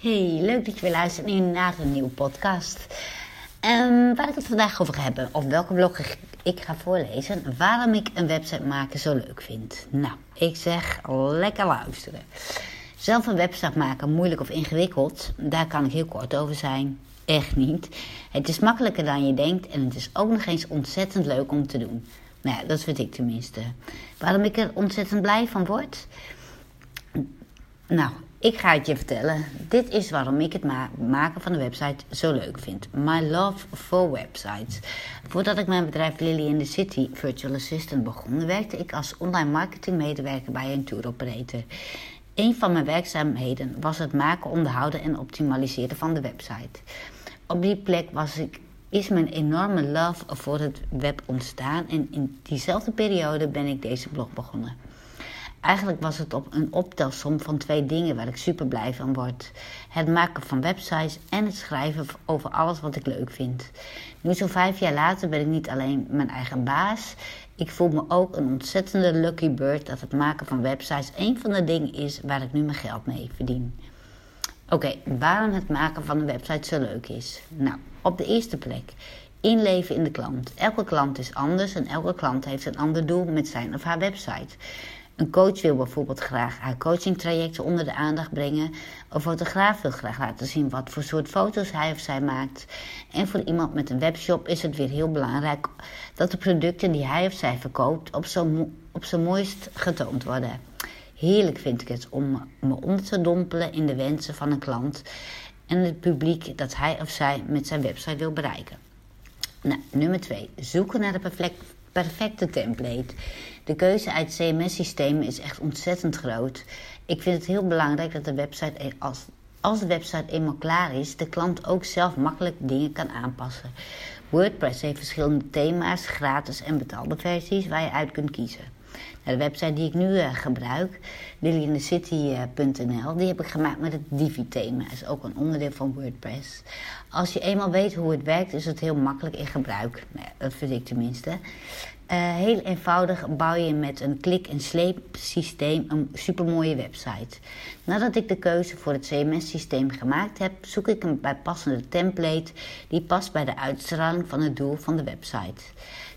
Hey, leuk dat je weer luistert naar een nieuwe podcast. Um, waar ik het vandaag over hebben, of welke blog ik ga voorlezen, waarom ik een website maken zo leuk vind. Nou, ik zeg lekker luisteren. Zelf een website maken, moeilijk of ingewikkeld, daar kan ik heel kort over zijn. Echt niet. Het is makkelijker dan je denkt en het is ook nog eens ontzettend leuk om te doen. Nou ja, dat vind ik tenminste. Waarom ik er ontzettend blij van word? Nou, ik ga het je vertellen. Dit is waarom ik het maken van een website zo leuk vind. My love for websites. Voordat ik mijn bedrijf Lily in the City Virtual Assistant begon, werkte ik als online marketing medewerker bij een tour operator. Een van mijn werkzaamheden was het maken, onderhouden en optimaliseren van de website. Op die plek was ik, is mijn enorme love voor het web ontstaan en in diezelfde periode ben ik deze blog begonnen. Eigenlijk was het op een optelsom van twee dingen waar ik super blij van word: het maken van websites en het schrijven over alles wat ik leuk vind. Nu, zo'n vijf jaar later, ben ik niet alleen mijn eigen baas. Ik voel me ook een ontzettende lucky bird dat het maken van websites een van de dingen is waar ik nu mijn geld mee verdien. Oké, waarom het maken van een website zo leuk is? Nou, op de eerste plek. Inleven in de klant. Elke klant is anders en elke klant heeft een ander doel met zijn of haar website. Een coach wil bijvoorbeeld graag haar coachingtrajecten onder de aandacht brengen. Een fotograaf wil graag laten zien wat voor soort foto's hij of zij maakt. En voor iemand met een webshop is het weer heel belangrijk dat de producten die hij of zij verkoopt op zijn op zo mooist getoond worden. Heerlijk vind ik het om me onder te dompelen in de wensen van een klant en het publiek dat hij of zij met zijn website wil bereiken. Nou, nummer 2. Zoeken naar de perfecte template. De keuze uit CMS-systemen is echt ontzettend groot. Ik vind het heel belangrijk dat de website, e- als, als de website eenmaal klaar is, de klant ook zelf makkelijk dingen kan aanpassen. WordPress heeft verschillende thema's, gratis en betaalde versies, waar je uit kunt kiezen. Nou, de website die ik nu uh, gebruik, lillyinthecity.nl, die heb ik gemaakt met het Divi-thema. Dat is ook een onderdeel van WordPress. Als je eenmaal weet hoe het werkt, is het heel makkelijk in gebruik. Nou, dat vind ik tenminste. Uh, heel eenvoudig bouw je met een klik- en sleepsysteem een supermooie website. Nadat ik de keuze voor het CMS-systeem gemaakt heb, zoek ik een bijpassende template die past bij de uitstraling van het doel van de website.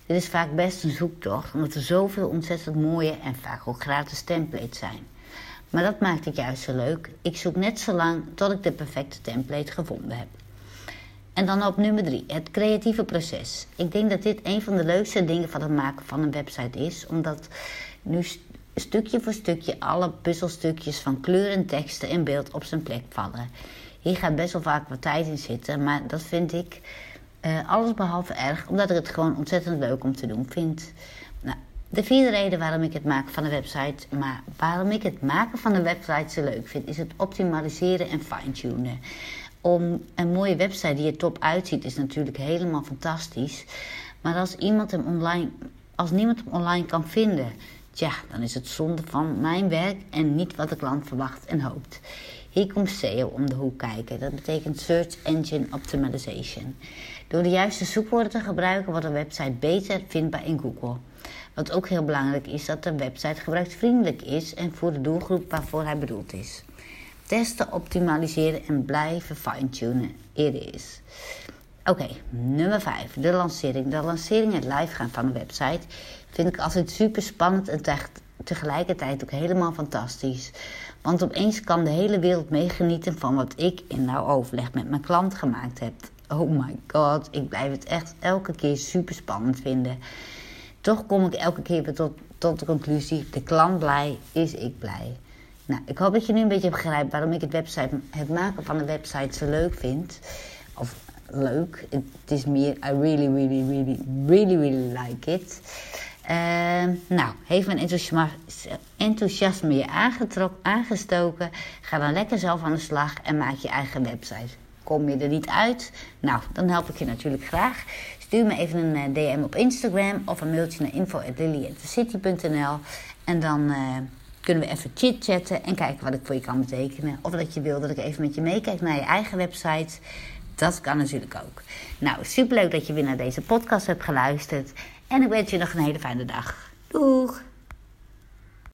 Dit is vaak best een zoektocht, omdat er zoveel ontzettend mooie en vaak ook gratis templates zijn. Maar dat maakt het juist zo leuk. Ik zoek net zo lang tot ik de perfecte template gevonden heb. En dan op nummer drie, het creatieve proces. Ik denk dat dit een van de leukste dingen van het maken van een website is, omdat nu stukje voor stukje alle puzzelstukjes van kleuren, teksten en beeld op zijn plek vallen. Hier gaat best wel vaak wat tijd in zitten, maar dat vind ik uh, alles behalve erg, omdat ik het gewoon ontzettend leuk om te doen vind. Nou, de vierde reden waarom ik het maken van een website, maar waarom ik het maken van een website zo leuk vind, is het optimaliseren en fine-tunen. Om een mooie website die er top uitziet, is natuurlijk helemaal fantastisch. Maar als, iemand hem online, als niemand hem online kan vinden, tja, dan is het zonde van mijn werk en niet wat de klant verwacht en hoopt. Hier komt SEO om de hoek kijken. Dat betekent Search Engine Optimization. Door de juiste zoekwoorden te gebruiken wordt een website beter vindbaar in Google. Wat ook heel belangrijk is dat de website gebruiksvriendelijk is en voor de doelgroep waarvoor hij bedoeld is. Testen, optimaliseren en blijven fine-tunen. It is. Oké, nummer 5. De lancering. De lancering, het live gaan van een website, vind ik altijd super spannend en tegelijkertijd ook helemaal fantastisch. Want opeens kan de hele wereld meegenieten van wat ik in nauw overleg met mijn klant gemaakt heb. Oh my god, ik blijf het echt elke keer super spannend vinden. Toch kom ik elke keer weer tot, tot de conclusie: de klant blij is ik blij. Nou, ik hoop dat je nu een beetje begrijpt waarom ik het, website, het maken van een website zo leuk vind. Of leuk, het is meer I really, really, really, really, really like it. Uh, nou, heeft mijn enthousiasme je aangestoken? Ga dan lekker zelf aan de slag en maak je eigen website. Kom je er niet uit? Nou, dan help ik je natuurlijk graag. Stuur me even een eh, DM op Instagram of een mailtje naar info.lilyathecity.nl en dan uh, kunnen we even chit-chatten en kijken wat ik voor je kan betekenen. Of dat je wil dat ik even met je meekijk naar je eigen website. Dat kan natuurlijk ook. Nou, superleuk dat je weer naar deze podcast hebt geluisterd. En ik wens je nog een hele fijne dag. Doeg!